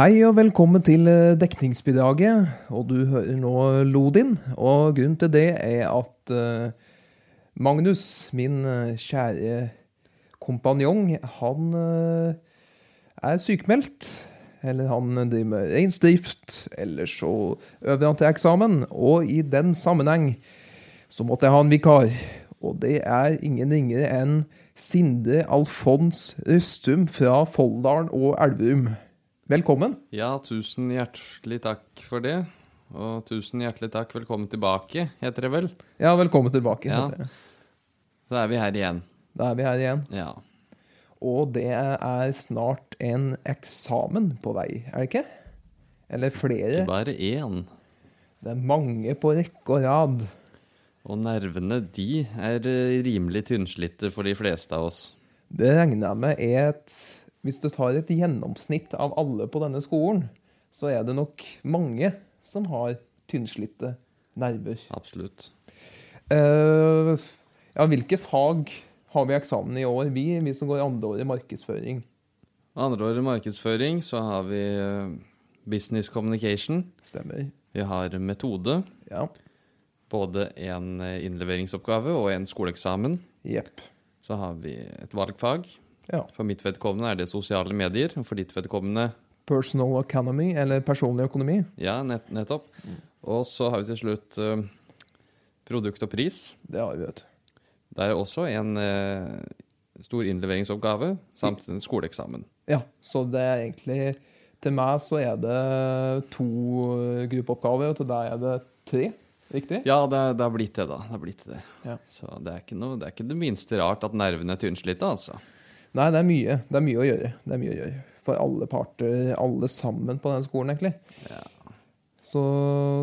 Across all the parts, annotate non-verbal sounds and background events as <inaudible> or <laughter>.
Hei og velkommen til eh, dekningsbidraget. Og du hører nå Lodin. Og grunnen til det er at eh, Magnus, min eh, kjære kompanjong, han er sykemeldt. Eller han driver med reinsdrift, eller så øver han til eksamen. Og i den sammenheng så måtte jeg ha en vikar. Og det er ingen ringere enn Sindre Alfons Røstum fra Folldalen og Elverum. Velkommen. Ja, tusen hjertelig takk for det. Og tusen hjertelig takk, velkommen tilbake, heter det vel? Ja, velkommen tilbake. Ja. heter det. Da er vi her igjen. Da er vi her igjen. Ja. Og det er snart en eksamen på vei, er det ikke? Eller flere. Ikke bare én. Det er mange på rekke og rad. Og nervene, de er rimelig tynnslitte for de fleste av oss. Det regner jeg med er et Hvis du tar et gjennomsnitt av alle på denne skolen, så er det nok mange som har tynnslitte nerver. Absolutt. Uh, ja, hvilke fag har vi eksamen i år? Vi, vi som går andreåret markedsføring. Andre året markedsføring, så har vi eh, business communication. Stemmer. Vi har metode. Ja. Både en eh, innleveringsoppgave og en skoleeksamen. Jepp. Så har vi et valgfag. Ja. For mitt vedkommende er det sosiale medier. Og for ditt vedkommende Personal economy, eller personlig økonomi. Ja, nett, nettopp. Og så har vi til slutt uh, produkt og pris. Det har vi, vet du. Det er også en uh, stor innleveringsoppgave samt en skoleeksamen. Ja, så det er egentlig Til meg så er det to gruppeoppgaver, og til deg er det tre. Riktig? Ja, det, er- det har blitt det, da. Det har blitt det. Ja. Så det er, ikke noe, det er ikke det minste rart at nervene er tynnslitte, altså. Nei, det er mye. Det er mye å gjøre. Det er mye å gjøre. For alle parter, alle sammen på den skolen, egentlig. Ja. Så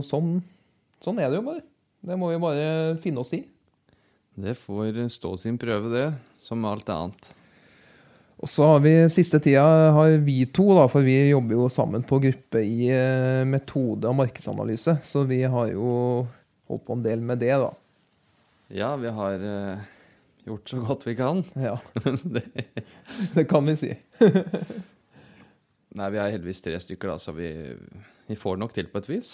sånn, sånn er det jo bare. Det må vi bare finne oss i. Det får stå sin prøve, det. Som alt annet. Og så har vi siste tida har vi to, da, for vi jobber jo sammen på gruppe i eh, metode og markedsanalyse. Så vi har jo holdt på en del med det, da. Ja, vi har eh, gjort så godt vi kan. Ja, <laughs> det, det kan vi si. nei, vi er heldigvis tre stykker, da, så vi, vi får nok til på et vis.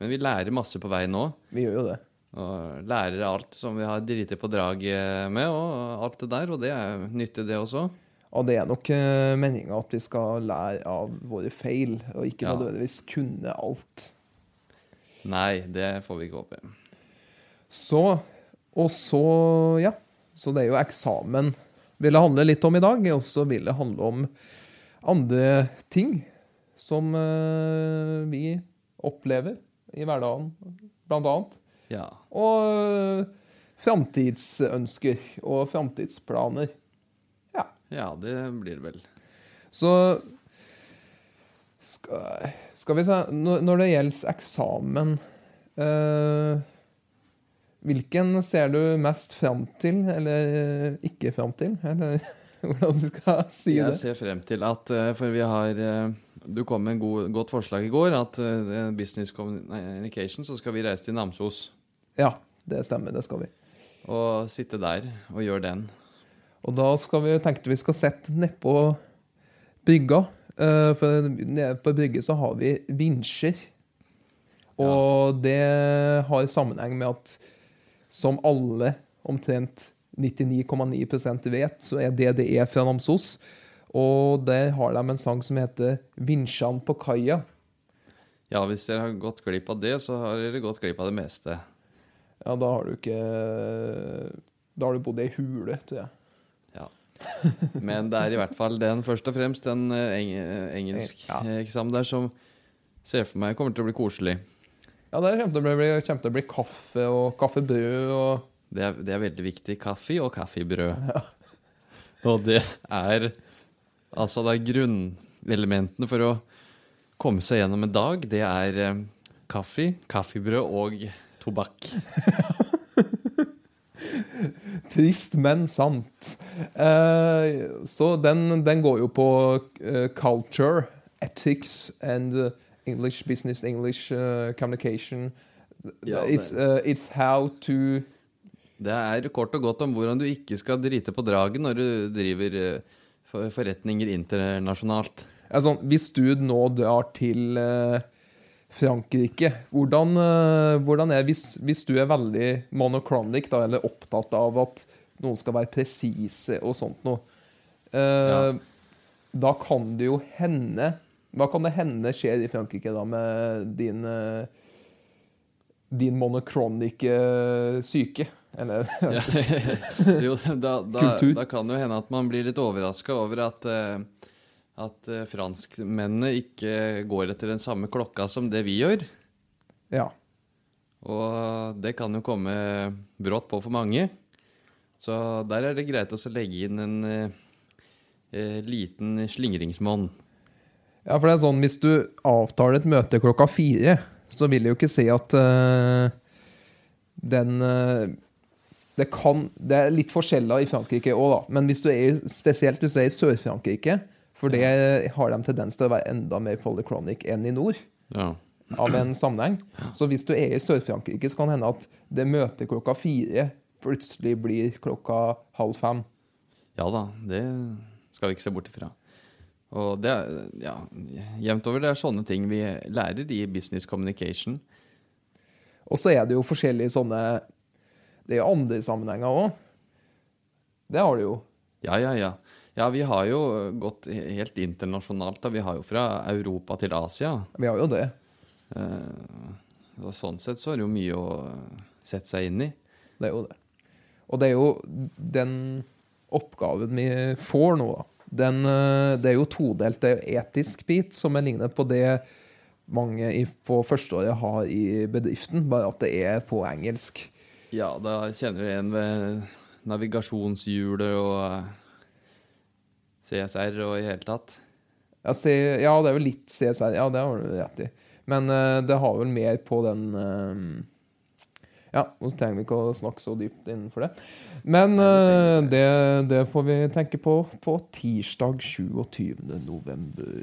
Men vi lærer masse på vei nå. Vi gjør jo det. Og lærer alt som vi har driti på draget med, og alt det der. Og det er nyttig, det også. Og det er nok uh, meninga at vi skal lære av våre feil, og ikke Ja. nødvendigvis kunne alt. Nei, det får vi ikke håpe. Så Og så, ja. Så det er jo eksamen vil det handle litt om i dag, og så vil det handle om andre ting som eh, vi opplever i hverdagen, blant annet. Ja. Og uh, framtidsønsker og framtidsplaner. Ja. ja, det blir det vel. Så skal, skal vi se når det gjelder eksamen eh, Hvilken ser du mest fram til, eller ikke fram til? Eller <laughs> hvordan du skal si Jeg det? ser frem til at eh, For vi har eh, Du kom med god, godt forslag i går. At eh, Business Communication så skal vi reise til Namsos Ja, det stemmer. Det skal vi. og sitte der og gjøre den. Og da skal vi, tenkte vi skal sette nedpå brygga. eh, For nede på brygge så har vi vinsjer. Og det har sammenheng med at som alle omtrent 99,9% vet, så er DDE fra Namsos. Og der har de en sang som heter 'Vinsjan på kaia'. Ja, hvis dere har gått glipp av det, så har dere gått glipp av det meste. Ja, da har du ikke Da har du bodd i ei hule, tror jeg. Ja. Men det er i hvert fall den, først og fremst den eh, eng engelsk Ja. eh, der som ser for meg kommer til å bli koselig. Ja, der kommer det å bli, kommer til å bli kaffe og kaffebrød og Det er, det er veldig viktig. Kaffe og kaffebrød. <laughs> Og det er Altså, det er grunnelementene for å komme seg gjennom en dag. Det er eh, kaffe, kaffebrød og tobakk. <laughs> Trist, men sant. Eh, så den, den går jo på eh, culture, ethics and English business, English uh, communication. Ja, det- it's, uh, it's how to Det er kort og godt om hvordan du ikke skal drite på draget når du driver eh, forretninger internasjonalt. Sånn, hvis du nå drar til eh, Frankrike, hvordan, eh, hvordan er hvis, hvis du er veldig monochronic, da, eller opptatt av at noen skal være presise og sånt noe, eh, Ja. da kan det jo hende Hva kan det hende skjer i Frankrike da med din eh, din monochronic eh, syke? Eller <laughs> Jo, da, da, da kan det jo hende at man blir litt overraska over at, eh, at franskmennene ikke går etter den samme klokka som det vi gjør. Ja. Og det kan jo komme brått på for mange. Så der er det greit å legge inn en eh, liten slingringsmonn. Ja, for det er sånn, Hvis du avtaler et møte klokka fire, så vil det jo ikke si at uh, den uh, det, kan, det er litt forskjeller i Frankrike òg, da. Men hvis du er, spesielt hvis du er i Sør-Frankrike, for det har de tendens til å være enda mer polychronic enn i nord. Ja. av en sammenheng. Så hvis du er i Sør-Frankrike, så kan det hende at det møtet klokka fire plutselig blir klokka halv fem. ja da, det skal vi ikke se bort ifra. Og det er, ja, jevnt over det er sånne ting vi lærer i business communication. Og så er det jo forskjellige sånne Det er jo andre sammenhenger òg. Det har du jo. Ja, ja, ja. Ja, vi har jo gått helt internasjonalt. da. Vi har jo fra Europa til Asia. Vi har jo det. Eh, Og sånn sett så er det jo mye å sette seg inn i. Det er jo det. Og det er jo den oppgaven vi får nå, da. Den, eh, det er jo todelt. Det er etisk bit, som er lignet på det mange på førsteåret har i bedriften, bare at det er på engelsk. Ja, da kjenner vi igjen ved navigasjonshjulet og eh, CSR og i hele tatt. Ja, se, ja, det er jo litt CSR. Ja, det har du rett i. Men eh, det har vel mer på den eh, Ja, og så trenger vi ikke å snakke så dypt innenfor det. Men uh, det, det får vi tenke på på tirsdag 27. november.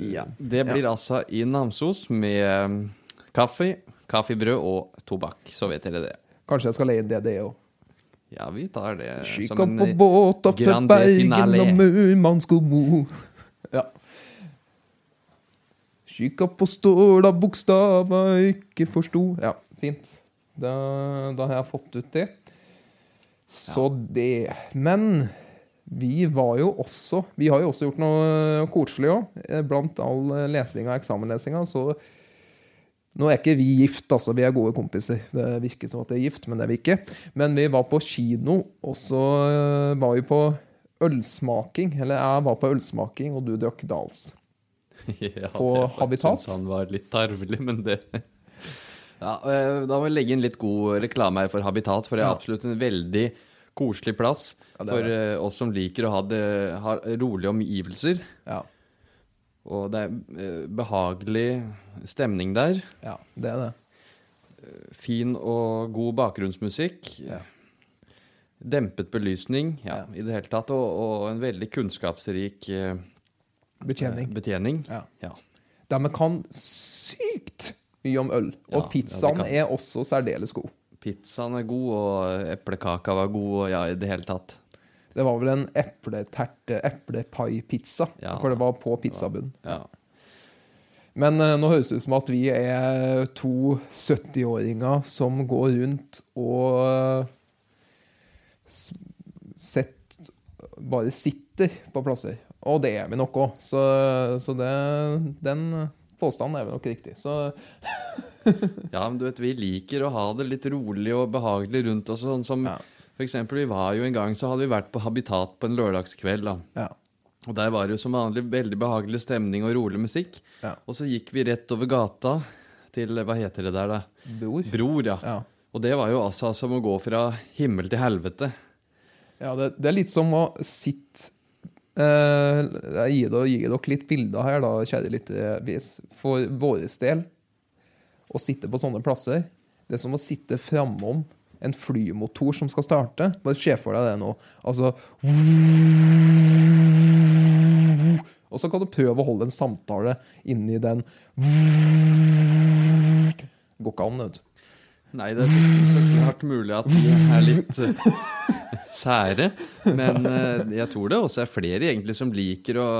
Ja, Det blir altså i Namsos med eh, kaffe, kaffebrød og tobakk. Så vet dere det. Kanskje jeg skal leie det, det òg. Ja, vi tar det Skikk som en på eh, båt opp til grande Bergen og Murmanskomo. Ja. Skyka på ståla bokstava ikke forsto. Ja, fint. Da, da har jeg fått ut det. Så det. Men vi var jo også Vi har jo også gjort noe koselig òg. Blant all lesinga og eksamenlesinga. så nå er ikke vi gift, altså. Vi er gode kompiser. Det virker som at vi er gift, men det er vi ikke. Men vi var på kino, og så øh, var vi på ølsmaking. Eller jeg var på ølsmaking, og du drakk Dals. <laughs> ja, på det Habitat? synes han var litt tarvelig, men det Ja, eh, Da må vi legge inn litt god reklame her for Habitat, for det er absolutt en veldig koselig plass Ja, for eh, oss som liker å ha, det, ha rolige omgivelser. Ja, Og det er eh, behagelig stemning der. ja det er det. Fin og god bakgrunnsmusikk. Ja. Dempet belysning, ja, i det hele tatt. Og, og en veldig kunnskapsrik Betjening. betjening. Ja. Ja. De kan sykt mye om øl. Ja, Og pizzaen ja, er også særdeles god. Pizzaen er god, og eplekaka var god, og ja, i det hele tatt. Det var vel en epleterte eplepai-pizza, Ja. for det var på pizzabunnen. Ja. Men uh, nå høres det ut som at vi er to 70-åringer som går rundt og uh, sett, bare sitter på plasser. Og det er vi nok òg, så, så det, den påstanden er vel nok riktig. Så <laughs> ja, men du vet, vi liker å ha det litt rolig og behagelig rundt oss. Sånn som Ja. for eksempel, vi var jo en gang så hadde vi vært på Habitat på en lørdagskveld. da. ja. Og der var det jo som vanlig veldig behagelig stemning og rolig musikk. Ja. Og så gikk vi rett over gata til Hva heter det der, da? Bror. Bror, ja. Ja. Og det var jo altså som å gå fra himmel til helvete. Ja, det, det er litt som å sitte Jeg gir dere, gir dere litt bilder her, da, kjære lyttervis. For vår del, å sitte på sånne plasser, det er som å sitte framom en flymotor som skal starte. Bare se for deg det nå. Altså Og så kan du prøve å holde en samtale inni den Går ikke an, vet du. Nei, det er klart mulig at vi er litt uh, sære. Men uh, jeg tror det også er flere egentlig som liker å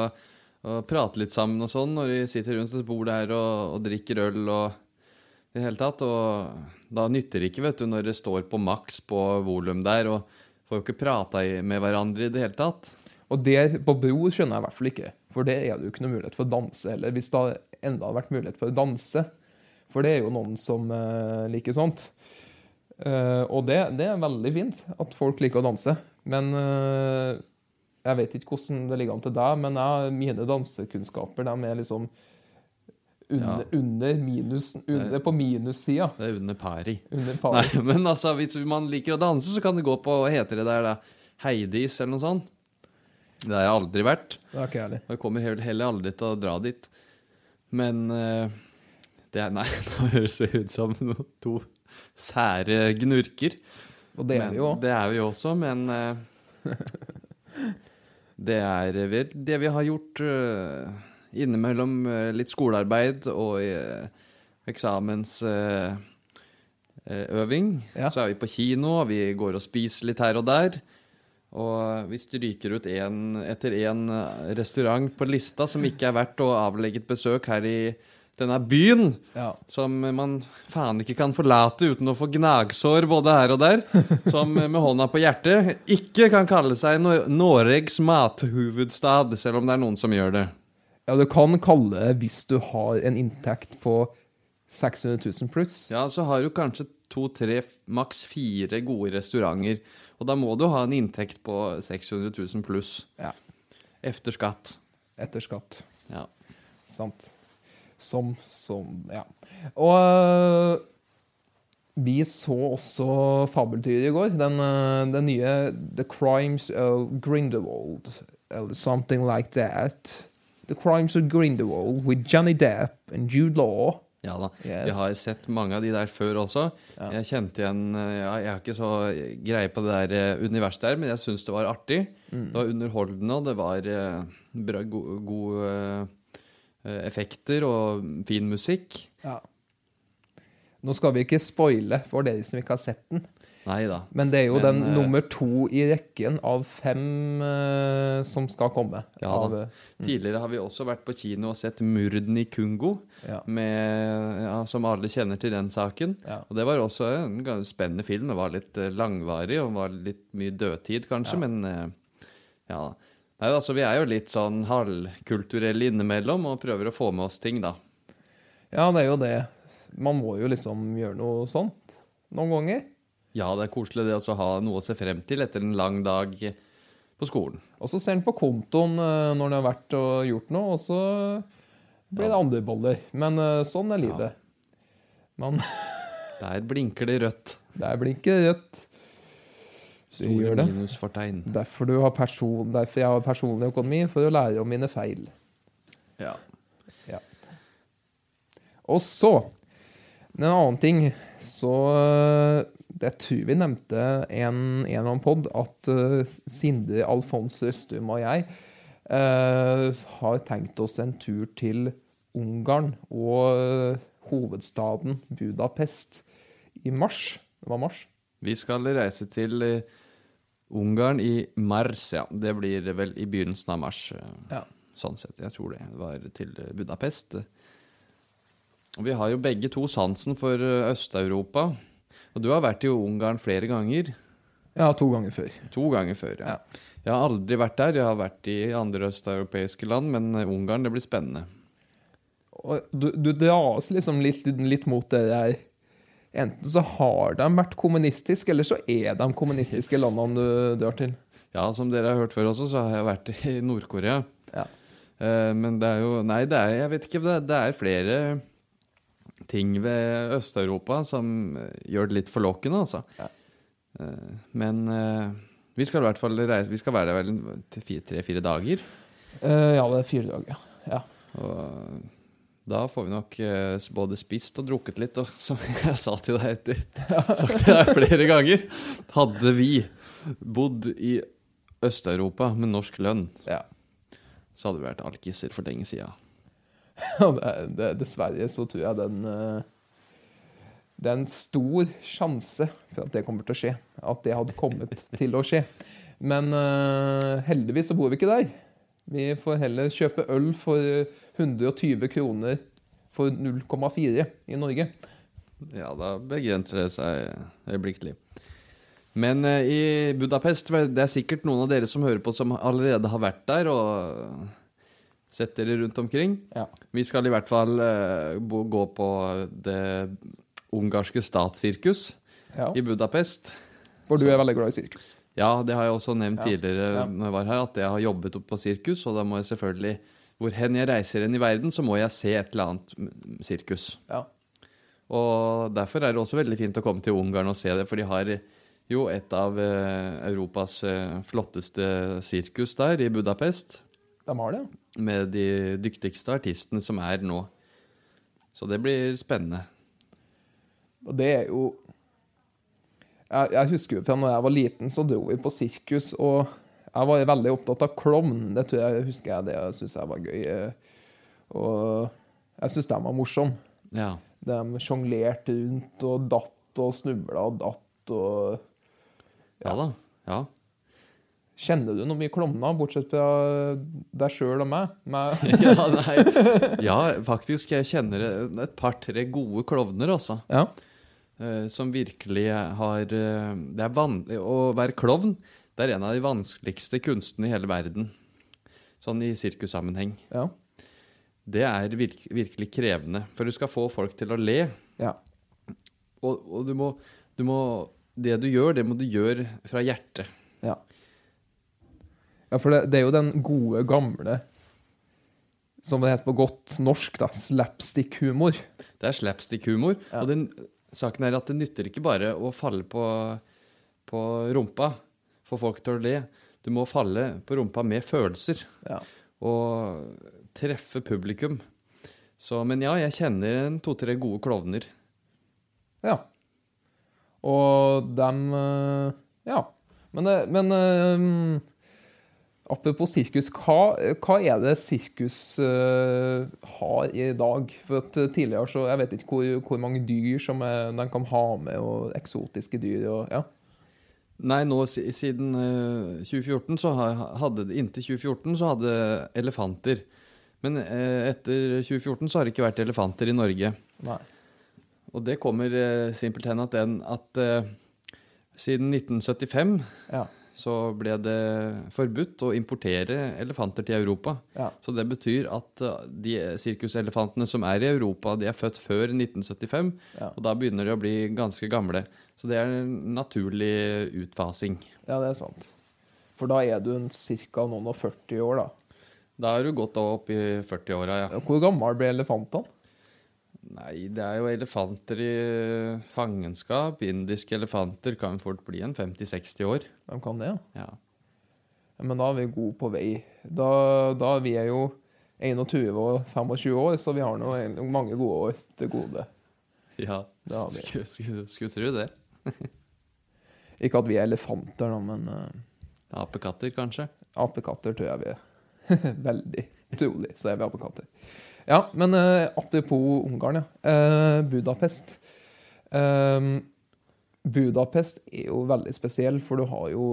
å prate litt sammen og sånn når de sitter rundt et bord der og, og drikker øl og i det hele tatt. Og da nytter det ikke, vet du, når det står på maks på volum der, og får jo ikke prata med hverandre i det hele tatt. Og det på bro skjønner jeg i hvert fall ikke. For det er det jo ikke noe mulighet for å danse heller. Hvis det enda hadde vært mulighet for å danse. For det er jo noen som eh, liker sånt. Eh, og det, det er veldig fint at folk liker å danse. Men eh, jeg vet ikke hvordan det ligger an til deg, men jeg, mine dansekunnskaper de er liksom under, Ja. under minus, under på minussida. Det er under pari. Under <laughs> pari. Nei, men altså, hvis man liker å danse, så kan det gå på Hva heter det der, da? Heidis eller noe sånt? Det har jeg aldri vært. Det er ikke jeg heller. Og jeg kommer heller aldri til å dra dit. Men eh, det er <laughs> Nei, nå høres det ut som noen to sære gnurker. Og det er Men vi jo. Det er vi også, men uh, <laughs> Det er vel det vi har gjort uh, innimellom uh, litt skolearbeid og eksamensøving. Ja. Så er vi på kino, og vi går og spiser litt her og der. Og vi stryker ut en, etter en eh, restaurant på lista som ikke er verdt å avlegge et besøk her i denne byen Ja. som man faen ikke kan forlate uten å få gnagsår både her og der, <laughs> som med hånda på hjertet ikke kan kalle seg Nor- Noregs mathovedstad, selv om det er noen som gjør det. ja, du kan kalle det hvis du har en inntekt på 600 000 pluss. Ja, så har du kanskje to, tre, maks fire gode restauranter, og da må du ha en inntekt på 600 000 pluss Ja. efter skatt. Etter skatt. Ja. Sant. Som, som Ja. Og øh, vi så også fabeltyret i går. Den, øh, den nye The Crimes of Grindelwald, eller something like that. The Crimes of Grindelwald with Johnny Depp and Jude Law. Ja da. Yes. Jeg har sett mange av de der før også. Ja. Jeg kjente igjen eh, ja, Jeg har ikke så greie på det der eh, universet der, men jeg syns det var artig. Mm. Det var underholdende, og det var eh, bra, go- gode eh, effekter og fin musikk. Ja. Nå skal vi ikke spoile for dere som ikke har sett den, Neida. men det er jo Men, den øh, nummer to i rekken av fem uh, som skal komme. Ja av, øh, Tidligere har vi også vært på kino og sett 'Murden i Kungo', ja. med, ja, som alle kjenner til den saken. Og det var også en spennende film. Det var litt eh, langvarig og var litt mye dødtid, kanskje, men uh, ja. Nei, altså, vi er jo litt sånn halvkulturelle innimellom og prøver å få med oss ting, da. Ja, det er jo det. Man må jo liksom gjøre noe sånt noen ganger. Ja, det er koselig det å ha noe å se frem til etter en lang dag på skolen. Og så ser en på kontoen eh, når en har vært og gjort noe, og så blir det andre boller. Men eh, sånn er livet. Man, <laughs> Der blinker det rødt. der blinker det rødt. Store minusfortegn. Derfor, du har person, derfor jeg har personlig økonomi, for å lære om mine feil. Ja. Og så, en annen ting, så eh, Jeg tror vi nevnte en, en eller annen pod at uh, Sindre Alfons Røstum og jeg uh, har tenkt oss en tur til Ungarn og uh, hovedstaden Budapest i mars. Det var mars. Vi skal reise til eh, Ungarn i mars, ja. Det blir vel i begynnelsen av mars. eh, Ja. Sånn sett. Jeg tror det var til eh, Budapest. Og vi har jo begge to sansen for eh, Øst-Europa. Og du har vært i Ungarn flere ganger. Ja, to ganger før. To ganger før, ja. Ja. Jeg har aldri vært der. Jeg har vært i andre østeuropeiske land, men Ungarn, det blir spennende. Og du, du dras liksom litt, litt mot det der Enten så har de vært kommunistiske, eller så er de kommunistiske landene du dør til. Ja, som dere har hørt før også, så har jeg vært i Nord-Korea. Ja. Eh, Men det er jo Nei, det er, jeg vet ikke. Det, er flere ting ved Øst-Europa som gjør det litt forlokkende, altså. Ja. Eh, Men eh, vi skal i hvert fall reise Vi skal være der vel tre-fire dager. Ja, det er fire dager. Ja. Og da får vi nok eh, både spist og drukket litt, og <laughs> som jeg sa til deg etter <laughs> sagt til deg flere ganger Hadde vi bodd i Øst-Europa med norsk lønn, ja. så hadde vi vært alkiser for lenge sida. Ja, er- dessverre så tror jeg den eh, Det er en stor sjanse for at det kommer til å skje. At det hadde kommet <laughs> til å skje. Men eh, heldigvis så bor vi ikke der. Vi får heller kjøpe øl for 120 kroner for 0,4 i Norge. Ja, da begrenser det seg øyeblikkelig. Men eh, i Budapest Det er sikkert noen av dere som hører på, som allerede har vært der og sett dere rundt omkring. Ja. Vi skal i hvert fall eh, gå på det ungarske statssirkus Ja. i Budapest. For du er veldig glad i sirkus. Ja, det har jeg også nevnt Ja. tidligere når jeg var her, at jeg har jobbet opp på sirkus, og da må jeg selvfølgelig Hvor hen jeg reiser hen i verden, så må jeg se et eller annet sirkus. Ja. Og derfor er det også veldig fint å komme til Ungarn og se det, for de har jo et av eh, Europas eh, flotteste sirkus der, i Budapest, De har det. med de dyktigste artistene som er nå. Så det blir spennende. Og det er jo Jeg, jeg husker jo fra når jeg var liten, så dro vi på sirkus, og jeg var veldig opptatt av klovn. Det tror jeg husker jeg det jeg var gøy. eh, Og jeg syns de var morsomme. Ja. De sjonglerte rundt og datt og snubla og datt og Ja da. Ja. Kjenner du noe mye klovner, bortsett fra deg sjøl og meg? meg? <laughs> ja, nei. ja, faktisk. Jeg kjenner et par-tre gode klovner, altså. Ja. eh, Som virkelig har eh, Det er vanlig Å være klovn det er en av de vanskeligste kunstene i hele verden. Sånn i sirkussammenheng. Ja. Det er virk virkelig krevende. For du skal få folk til å le. ja. Og, og du, må, du må Det du gjør, det må du gjøre fra hjertet. Ja, ja for det, det er jo den gode, gamle Som det heter på godt norsk, da, slapstick-humor. Det er slapstick-humor. Ja. Og den saken er at det nytter ikke bare å falle på, på rumpa, få folk til å le. Du må falle på rumpa med følelser. Ja. Og treffe publikum. Så, men ja, jeg kjenner to-tre gode klovner. ja. Og dem eh, Ja. Men, men um, apropos sirkus, hva, hva er det sirkus uh, har i dag? For at eh, tidligere så Jeg vet ikke hvor, hvor mange dyr som er, de kan ha med, og eksotiske dyr og Ja. Nei, nå siden eh, 2014 så hadde hadde Inntil 2014 så hadde elefanter. Men eh, etter 2014 så har det ikke vært elefanter i Norge. Nei. Og det kommer uh, simpelthen at den at eh, siden 1975 Ja. Så ble det forbudt å importere elefanter til Europa. Ja. Så det betyr at uh, de sirkuselefantene som er i Europa, de er født før 1975, Ja. og da begynner de å bli ganske gamle. Så det er en naturlig utfasing. ja, det er sant. For da er du ca. noen og 40 år, da. Da er du gått opp i 40-åra, ja. Hvor gammel ble elefantene? Nei, det er jo elefanter i fangenskap. Indiske elefanter kan fort bli en 50-60 år. De kan det, ja. Ja. Men da er vi gode på vei. Da, da vi er jo 21 og 25 år, så vi har nå mange gode år til gode. ja. Skulle, skulle tro det. <laughs> Ikke at vi er elefanter, da, men uh, Apekatter, kanskje? apekatter tror jeg vi er. <laughs> Veldig trolig så er vi apekatter. Ja, men uh, apropos Ungarn, ja. Uh, Budapest. Eh, Budapest er jo veldig spesiell, for du har jo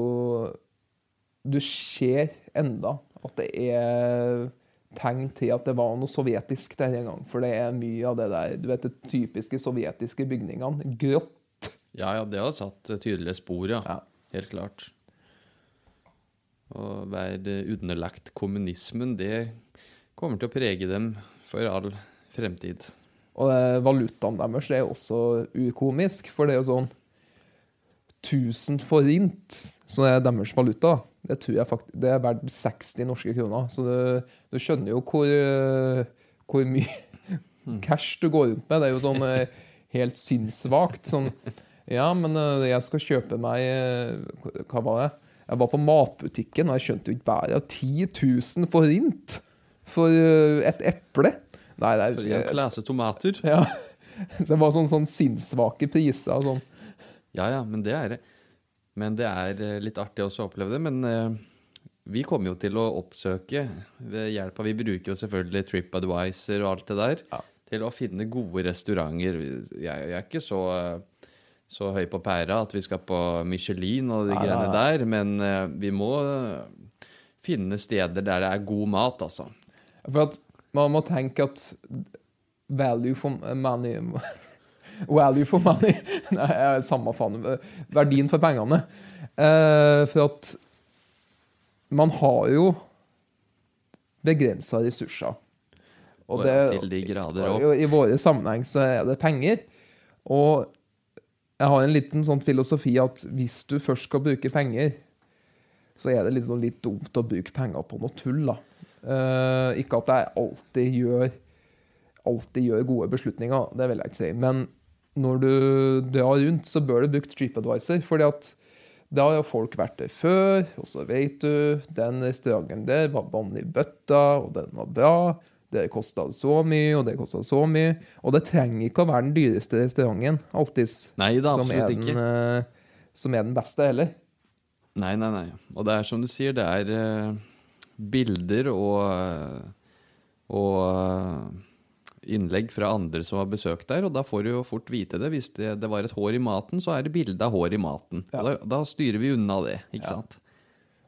Du ser enda at det er tegn til at det var noe sovjetisk der en gang. For det er mye av det der Du vet, de typiske sovjetiske bygningene. Grått. Ja, ja, det har satt tydelige spor, ja. Ja. Helt klart. Å være underlagt kommunismen, det kommer til å prege dem for all fremtid. Og eh, valutaen deres er også ukomisk, for det er jo sånn 1000 forint, som er deres valuta. Det tror jeg faktisk, det er verdt 60 norske kroner. Så du, du skjønner jo hvor, eh, hvor mye cash du går rundt med. Det er jo sånn eh, helt sinnssvakt. Sånn Ja, men jeg skal kjøpe meg Hva var det? Jeg var på matbutikken, og jeg skjønte jo ikke bæret av 10 000 forint for eh, et eple. Nei, det er For en klase tomater. ja. <laughs> Det var sånn, sånn sinnssvake priser og sånn. Ja, ja, men det er det. Men det er eh, litt artig også å oppleve det. Men eh, vi kommer jo til å oppsøke ved hjelp av Vi bruker jo selvfølgelig TripAdvisor og alt det der Ja. til å finne gode restauranter. Jeg, jeg er ikke så, så høy på pæra at vi skal på Michelin og de ja, greiene der, men vi må finne steder der det er god mat, altså. For at man må tenke at value for money <laughs> Value for money <laughs> Nei, samme faen. Verdien for pengene. Eh, for at man har jo begrensa ressurser. Og Og det, til de grader òg. I våre sammenheng så er det penger. Og jeg har en liten sånn filosofi at hvis du først skal bruke penger, så er det litt, sånn litt dumt å bruke penger på noe tull. da. Eh, ikke at jeg alltid gjør, alltid gjør gode beslutninger, det vil jeg ikke si. Men når du drar rundt, så bør du bruke TripAdvisor. fordi at da har folk vært der før, og så vet du den restauranten der var vann i bøtta, og den var bra. Det kosta så mye, og det kosta så mye. Og det trenger ikke å være den dyreste restauranten alltid Nei da, som, er den, eh, som er den beste heller. Nei, nei, nei. Og det er som du sier, det er eh, bilder og, og eh, innlegg fra andre som har besøkt der, og da får du jo fort vite det. Hvis det, det var et hår i maten, så er det bilde av hår i maten. Ja. Da, da styrer vi unna det, ikke Ja. sant?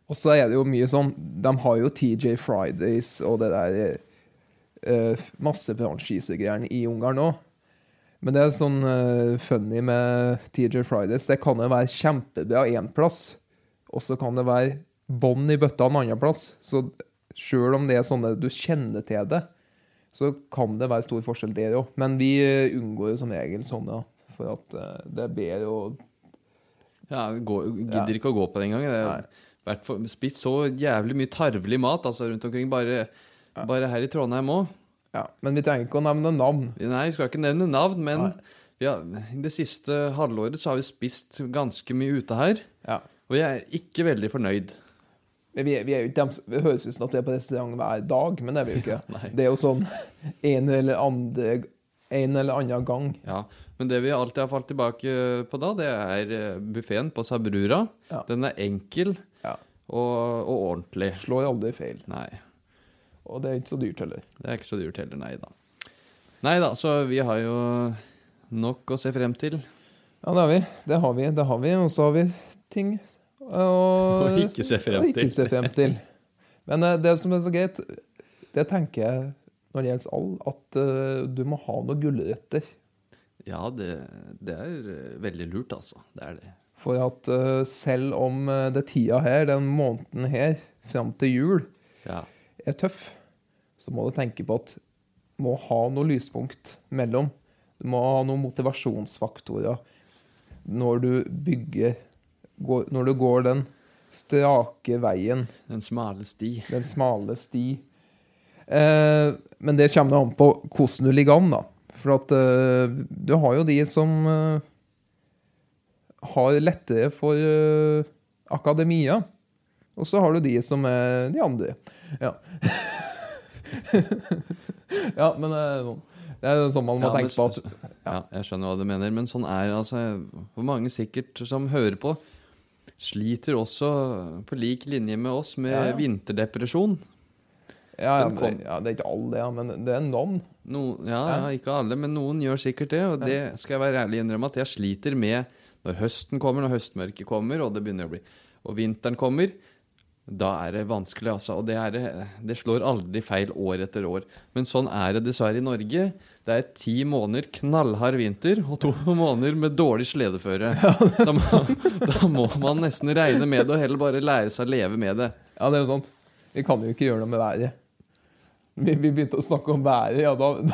Og så er det jo mye sånn De har jo TJ Fridays og det der uh, Masse franchisegreiene i Ungarn òg. Men det er sånn uh, funny med TJ Fridays. Det kan jo være kjempebra én plass, og så kan det være bånn i bøtta en annen plass. Så sjøl om det er sånne du kjenner til det, så kan det være stor forskjell det òg. Men vi eh, unngår jo som regel sånne, for at eh, det er bedre å Ja, gå, gidder Ja. ikke å gå på det engang. Det har vært spist så jævlig mye tarvelig mat altså rundt omkring, bare, bare her i Trondheim òg. Ja, men vi trenger ikke å nevne navn. Nei, vi skal ikke nevne navn, men ja, det siste halvåret så har vi spist ganske mye ute her. Ja. Og jeg er ikke veldig fornøyd. Vi, vi dem Det høres ut som at vi er på restaurant hver dag, men det er vi jo ikke. <laughs> Det er jo sånn en eller, andre, en eller annen gang. Ja, Men det vi alltid har falt tilbake på da, det er buffeen på Sabrura. Ja. Den er enkel Ja. og, og ordentlig. Slår aldri feil. Nei, Og det er ikke så dyrt heller. det er ikke så dyrt heller, nei da. Nei da, så vi har jo nok å se frem til. Ja, det har vi. Det har vi. Det har vi. Og så har vi ting å Og ikke se frem til. ikke se frem til. Men eh, det som er så greit, det tenker jeg når det gjelder all, at eh, du må ha noen gulrøtter. Ja, det, det er eh, veldig lurt, altså. Det er det. For at selv om det tida her, den måneden her, fram til jul, Ja. er tøff, så må du tenke på at du må ha noe lyspunkt mellom. Du må ha noen motivasjonsfaktorer når du bygger går, Når du går den strake veien, Den smale sti. den smale sti. Eh, men det kommer an på hvordan du ligger an, da. For at eh, du har jo de som eh, har lettere for eh, akademia. Og så har du de som er de andre. Ja. <laughs> ja, men eh, det er sånn man må Ja, tenke på. at Ja, jeg skjønner hva du mener, men sånn er altså. Hvor mange sikkert som hører på, sliter også på lik linje med oss med Ja, ja. vinterdepresjon. ja, ja, ja, Det er ikke alle, ja, men det er noen. No, ja, ja, ikke alle, men noen gjør sikkert det. Og det skal jeg være ærlig innrømme at jeg sliter med når høsten kommer, når høstmørket kommer, og det begynner å bli Og vinteren kommer. Da er det vanskelig, altså. Og det, er, det- slår aldri feil år etter år. Men sånn er det dessverre i Norge. Det er ti måneder knallhard vinter og to <laughs> måneder med dårlig sledeføre. Da må, <laughs> da må man nesten regne med det og heller bare lære seg å leve med det. Ja, det er jo sant. Vi kan jo ikke gjøre noe med været. Vi, vi begynte å snakke om været, ja da <laughs>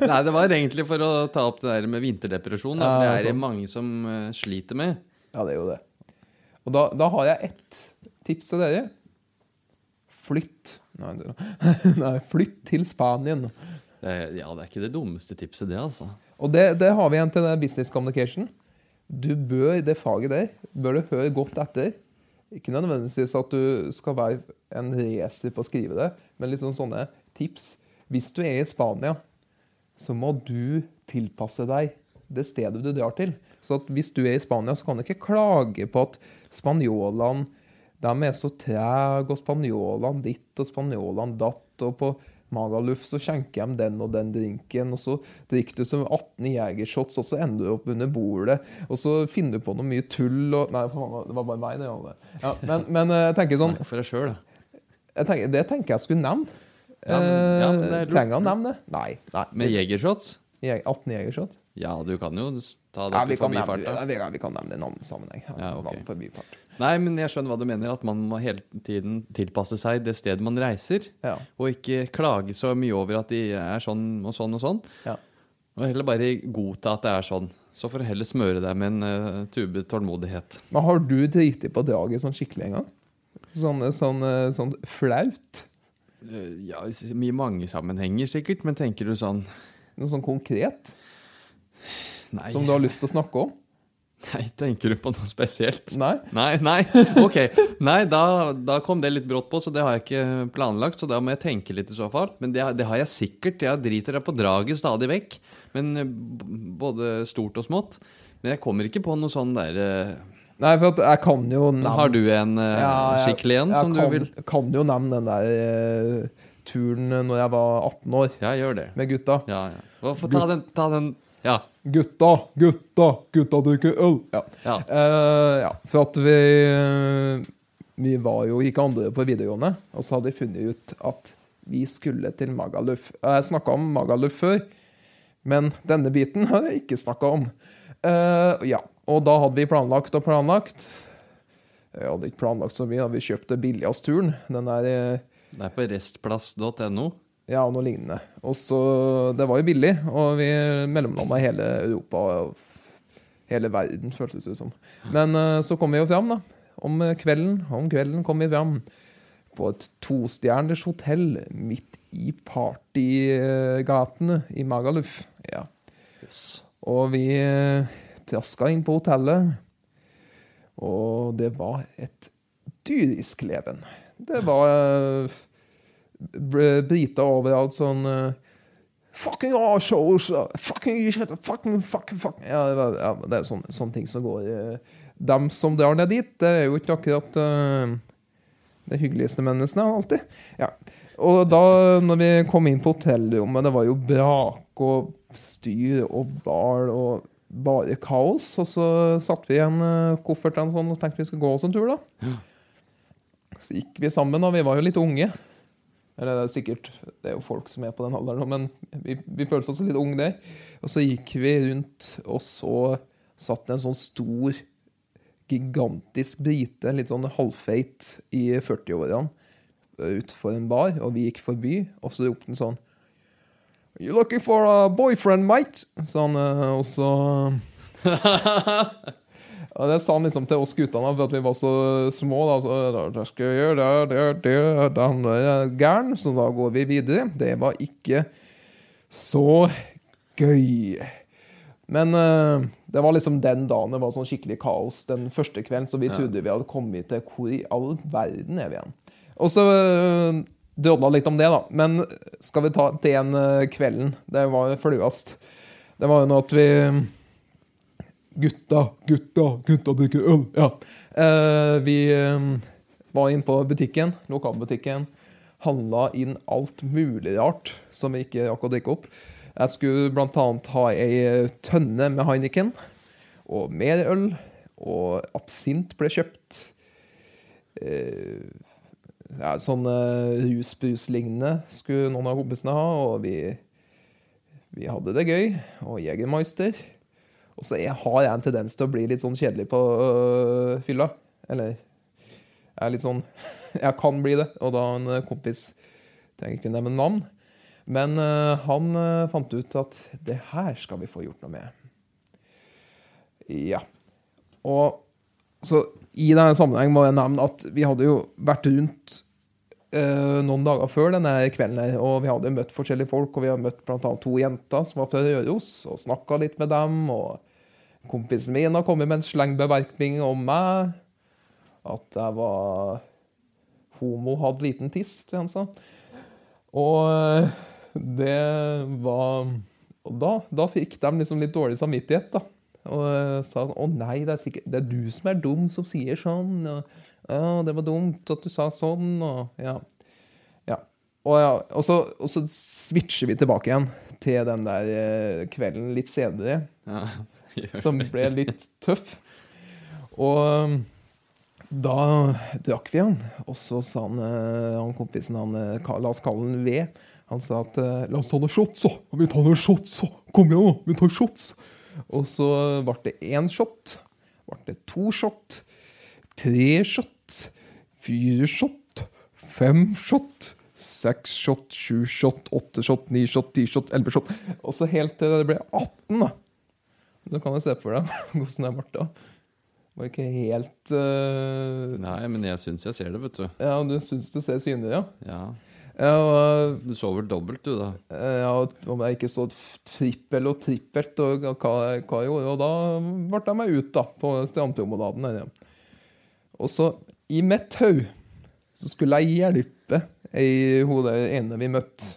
Nei, det var egentlig for å ta opp det der med vinterdepresjon, da, for det er det mange som eh, sliter med. Ja, det er jo det. Og da, da har jeg ett tips til dere. Flytt. Nei, <laughs> Nei, flytt til Spanien. Ja, det er ikke det dummeste tipset, det, altså. Og det, det har vi igjen til business communication. Du bør, det faget der, bør du høre godt etter. Ikke nødvendigvis at du skal være en racer på å skrive det, men liksom sånne tips. Hvis du er i Spania, så må du tilpasse deg det stedet du drar til. Så at hvis du er i Spania, så kan du ikke klage på at spanjolene de er så trege, og spanjolene ditt og spanjolene datt. Og på Magaluf, så skjenker de den og den drinken, og så drikker du som 18 jegershots, og så ender du opp under bordet, og så finner du på noe mye tull og Nei, det var bare meg, det. Alle. Ja, men, men eh, jeg tenker sånn For deg sjøl, da. tenker, Det tenker jeg skulle nevne. Ja, men- ja, men det. Trenger han nevne det? Nei. nei. Med jegershots? 18 jegershots? Ja, du kan jo ta det Ja, vi i kan, nevne, ja, vi, kan- vi kan nevne det i sammenheng. Ja, ok. Nei, men jeg skjønner hva du mener. At man må hele tiden tilpasse seg det stedet man reiser. Ja. Og ikke klage så mye over at de er sånn og sånn og sånn. Ja. Og heller bare godta at det er sånn. Så får du heller smøre deg med en uh, tube tålmodighet. Men har du driti på draget sånn skikkelig en gang? Sånn, sånn, eh, sånn flaut? Eh, Ja, i mange sammenhenger sikkert, men tenker du sånn Noe sånn konkret? Nei, Som du har lyst til å snakke om? Nei tenker du på noe spesielt? Nei? Nei, nei, ok. Nei, da, da kom det litt brått på, så det har jeg ikke planlagt. Så da må jeg tenke litt i så fall. Men det, det har jeg sikkert. Jeg driter deg på draget stadig vekk. Men eh, både stort og smått. Men jeg kommer ikke på noe sånn der eh, Nei, for jeg kan jo nevne Har du en uh, Ja, skikkelig en som kan, du vil Jeg kan jo nevne den der uh, turen når jeg var 18 år, Ja, gjør det. med gutta. Ja, ja. Få ta den, ta den. Ja. Gutta, gutta, gutta drikker øl! Ja. ja. Uh, ja, for at vi Vi var jo ikke andre på videregående, og så hadde vi funnet ut at vi skulle til Magaluf. Jeg snakka om Magaluf før, men denne biten har jeg ikke snakka om. Uh, ja, og da hadde vi planlagt og planlagt. Jeg hadde ikke planlagt så mye, vi kjøpte billigst-turen. Den er eh, Det er på restplass.no. Ja, og noe lignende. Og så, Det var jo billig, og vi mellomlanda i hele Europa og hele verden, føltes det som. Men eh, så kom vi jo fram, da. Om kvelden, om kvelden kom vi fram på et tostjerners hotell midt i partygatene i Magaluf. Ja. Yes. Og vi eh, traska inn på hotellet, og det var et dyrisk leven. Det var eh, briter overalt sånn eh, Fucking assholes! Fucking shit! Fucking, fucking, fucking Ja, det, ja, det er sånne, sånne ting som går uh, Dem som drar ned dit, det er jo ikke akkurat uh, det hyggeligste menneskene alltid. Ja. Og da når vi kom inn på hotellrommet, det var jo brak og styr og bal og bare kaos. Og så satte vi igjen uh, koffertene sånn og tenkte vi skulle gå oss en tur, da. Så gikk vi sammen, og vi var jo litt unge. Eller det er sikkert Det er jo folk som er på den alderen, nå, men vi, vi følte oss litt unge der. Og så gikk vi rundt, og så satt det en sånn stor, gigantisk brite, litt sånn halvfeit i 40-årene, utenfor en bar, og vi gikk forbi, og så ropte han sånn You looking for a boyfriend, mate? Sånn, og så <laughs> <laughs> Og det sa han liksom til oss guttene, for at vi var så små. da, så da, skal vi gjøre det, det, det, det gæren, så da går vi videre. Det var ikke så gøy. Men uh, det var liksom den dagen det var sånn skikkelig kaos den første kvelden, så vi trodde vi hadde kommet til hvor i all verden er vi igjen. Og så uh, drodla litt om det, da. Men skal vi ta til en eh, kvelden? Det var flauest. Det var jo noe at vi Gutta, gutta, gutta drikker øl. Ja. Eh, vi eh, var inne på butikken, lokalbutikken, handla inn alt mulig rart som vi ikke rakk å drikke opp. Jeg skulle annet ha ei tønne med Heineken og mer øl. Og absint ble kjøpt. Eh, ja, sånn rusbruslignende skulle noen av kompisene ha, og vi, vi hadde det gøy. Og Jegermeister. Og så har jeg en tendens til å bli litt sånn kjedelig på øh, fylla. Eller jeg er litt sånn <laughs> Jeg kan bli det. Og da en øh, kompis Trenger ikke nevne navn. Men øh, han øh, fant ut at det her skal vi få gjort noe med. Ja. Og så i denne sammenheng må jeg nevne at vi hadde jo vært rundt øh, noen dager før denne kvelden her, og vi hadde møtt forskjellige folk, og vi har møtt annet to jenter som var fra Røros, og snakka litt med dem. og Kompisen min har kommet med en slengbemerkning om meg. At jeg var homo, hadde liten tiss, tror jeg han sa. Og eh, det var Og da, da fikk de liksom litt dårlig samvittighet, da. Og eh, sa sånn Å nei, det er sikkert Det er du som er dum som sier sånn. Og, ja, det var dumt at du sa sånn, og ja. ja. Og, ja, og, så, og så switcher vi tilbake igjen til den der eh, kvelden litt senere, Ja. <laughs> som ble litt tøff. Og um, da drakk vi han, og så sa han, eh, han kompisen han, eh, La oss kalle han V. Han sa at eh, la oss ta noen shots, så. Vi tar noen shots, så. Kom igjen, nå. Vi tar shots. Og så ble det én shot. Ble det to shot. Tre shot. Fire shot. Fem shot. Seks shot, sju shot, åtte shot, ni shot, ti shot, elleve shot. Og så helt til det ble 18, da. Du kan jo se for deg <laughs> hvordan det ble da. Det var ikke helt uh... Nei, men jeg syns jeg ser det, vet du. Ja, du syns du ser synlig, ja? Ja. Ja, og, Du sover dobbelt, du, da. eh, ja, om jeg ikke så trippel og trippelt og hva, hva jeg gjorde, og da ble jeg meg ut da, på strandpromenaden der. Og så, i mitt hode, så skulle jeg hjelpe ei hun der ene vi møtte,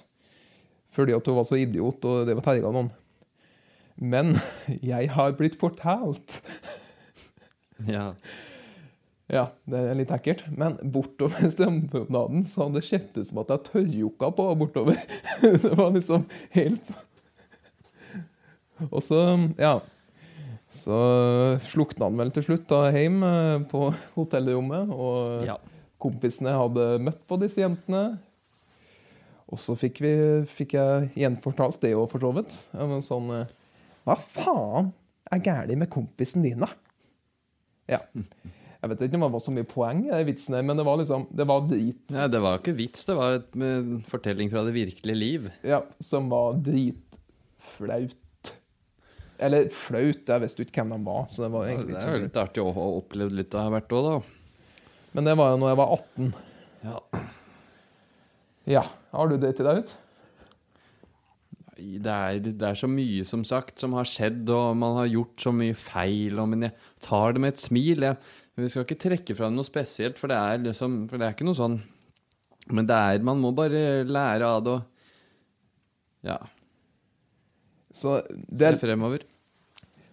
fordi at hun var så idiot og det var terga noen. Men <laughs> jeg har blitt fortalt <laughs> Ja. Ja, det er litt ekkelt. Men bortover strømpromenaden så hadde det sett ut som at jeg tørrjokka på bortover. <laughs> Det var liksom helt Og så, ja Så slukna han vel til slutt da hjem eh, på hotellrommet, og ja. kompisene hadde møtt på disse jentene. Og så fikk, vi, fikk jeg gjenfortalt det òg, for så vidt. Ja, men sånn eh, Hva faen er galt med kompisen din, da? Ja. Jeg vet ikke om det var så mye poeng i den vitsen, men det var liksom Det var drit. Nei, det var ikke vits, det var en fortelling fra det virkelige liv. Ja, som var dritflaut. Eller flaut, jeg visste ikke hvem de var. Så det var Det er jo litt artig å ha opplevd litt av hvert òg, da. Men det var jo når jeg var 18. Ja. Ja. Har du det til deg ut? Det er, det er så mye, som sagt, som har skjedd, og man har gjort så mye feil. Og, men jeg tar det med et smil. Jeg, vi skal ikke trekke fram noe spesielt, for det er liksom For det er ikke noe sånn Men det er Man må bare lære av det og Ja. Så Se fremover.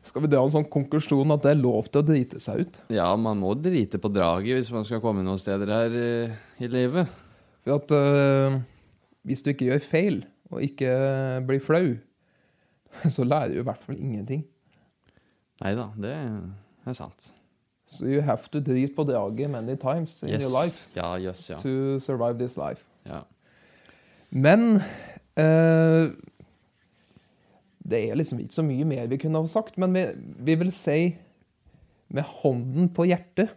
skal vi dra en sånn konklusjon at det er lov til å drite seg ut? Ja, man må drite på draget hvis man skal komme noen steder her uh, i livet. For at uh, hvis du ikke gjør feil, og ikke blir flau, <laughs> så lærer du i hvert fall ingenting. Nei da, det er sant. So you have to drite på draget many times in Yes. your life Ja, yes, ja. to survive this life. ja. Men eh, det er liksom ikke så mye mer vi kunne ha sagt, men vi, vi vil si med hånden på hjertet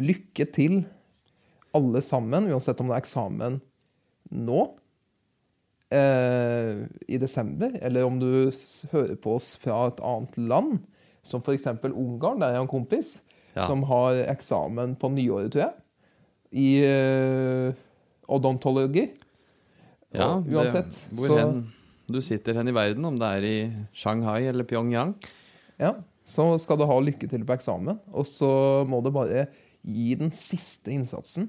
lykke til alle sammen, uansett om det er eksamen nå eh, i desember, eller om du hører på oss fra et annet land, som f.eks. Ungarn, der jeg har en kompis Ja. som har eksamen på nyåret, tror jeg, i eh, odontologi. ja Og uansett, det, hvor så- hen du sitter hen i verden, om det er i Shanghai eller Pyongyang. Ja, så skal du ha lykke til på eksamen, og så må du bare gi den siste innsatsen.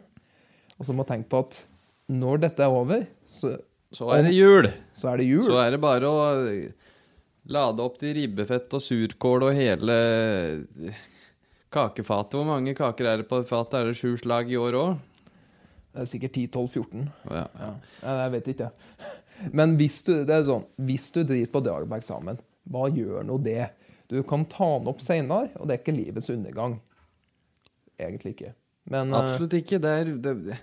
Og så må du tenke på at når dette er over, så, Så er det jul! så er det jul. Så er det bare å lade opp til ribbefett og surkål og hele kakefatet. Hvor mange kaker er det på fatet? Er det sju slag i år òg? Det er sikkert 10-12-14. Ja. Ja. Jeg vet ikke, jeg. Men hvis du, det er sånn, hvis du driter på draget på eksamen, hva gjør nå det? Du kan ta den opp senere, og det er ikke livets undergang. Egentlig ikke. Men eh, Absolutt ikke. Det er det,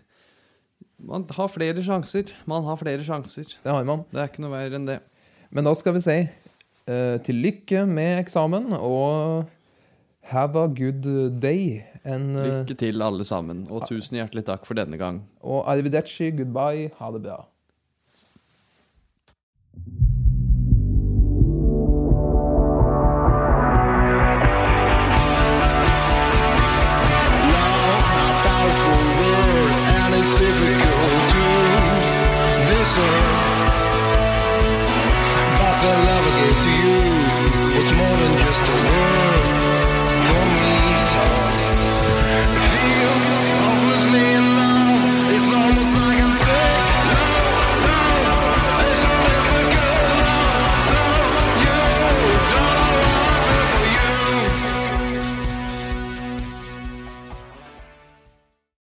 Man har flere sjanser. Man har flere sjanser. det har man. Det er ikke noe verre enn det. Men da skal vi si uh, til lykke med eksamen, og have a good day. En, uh, Lykke til, alle sammen. Og tusen hjertelig takk for denne gang. og arrivederci, goodbye, ha det bra.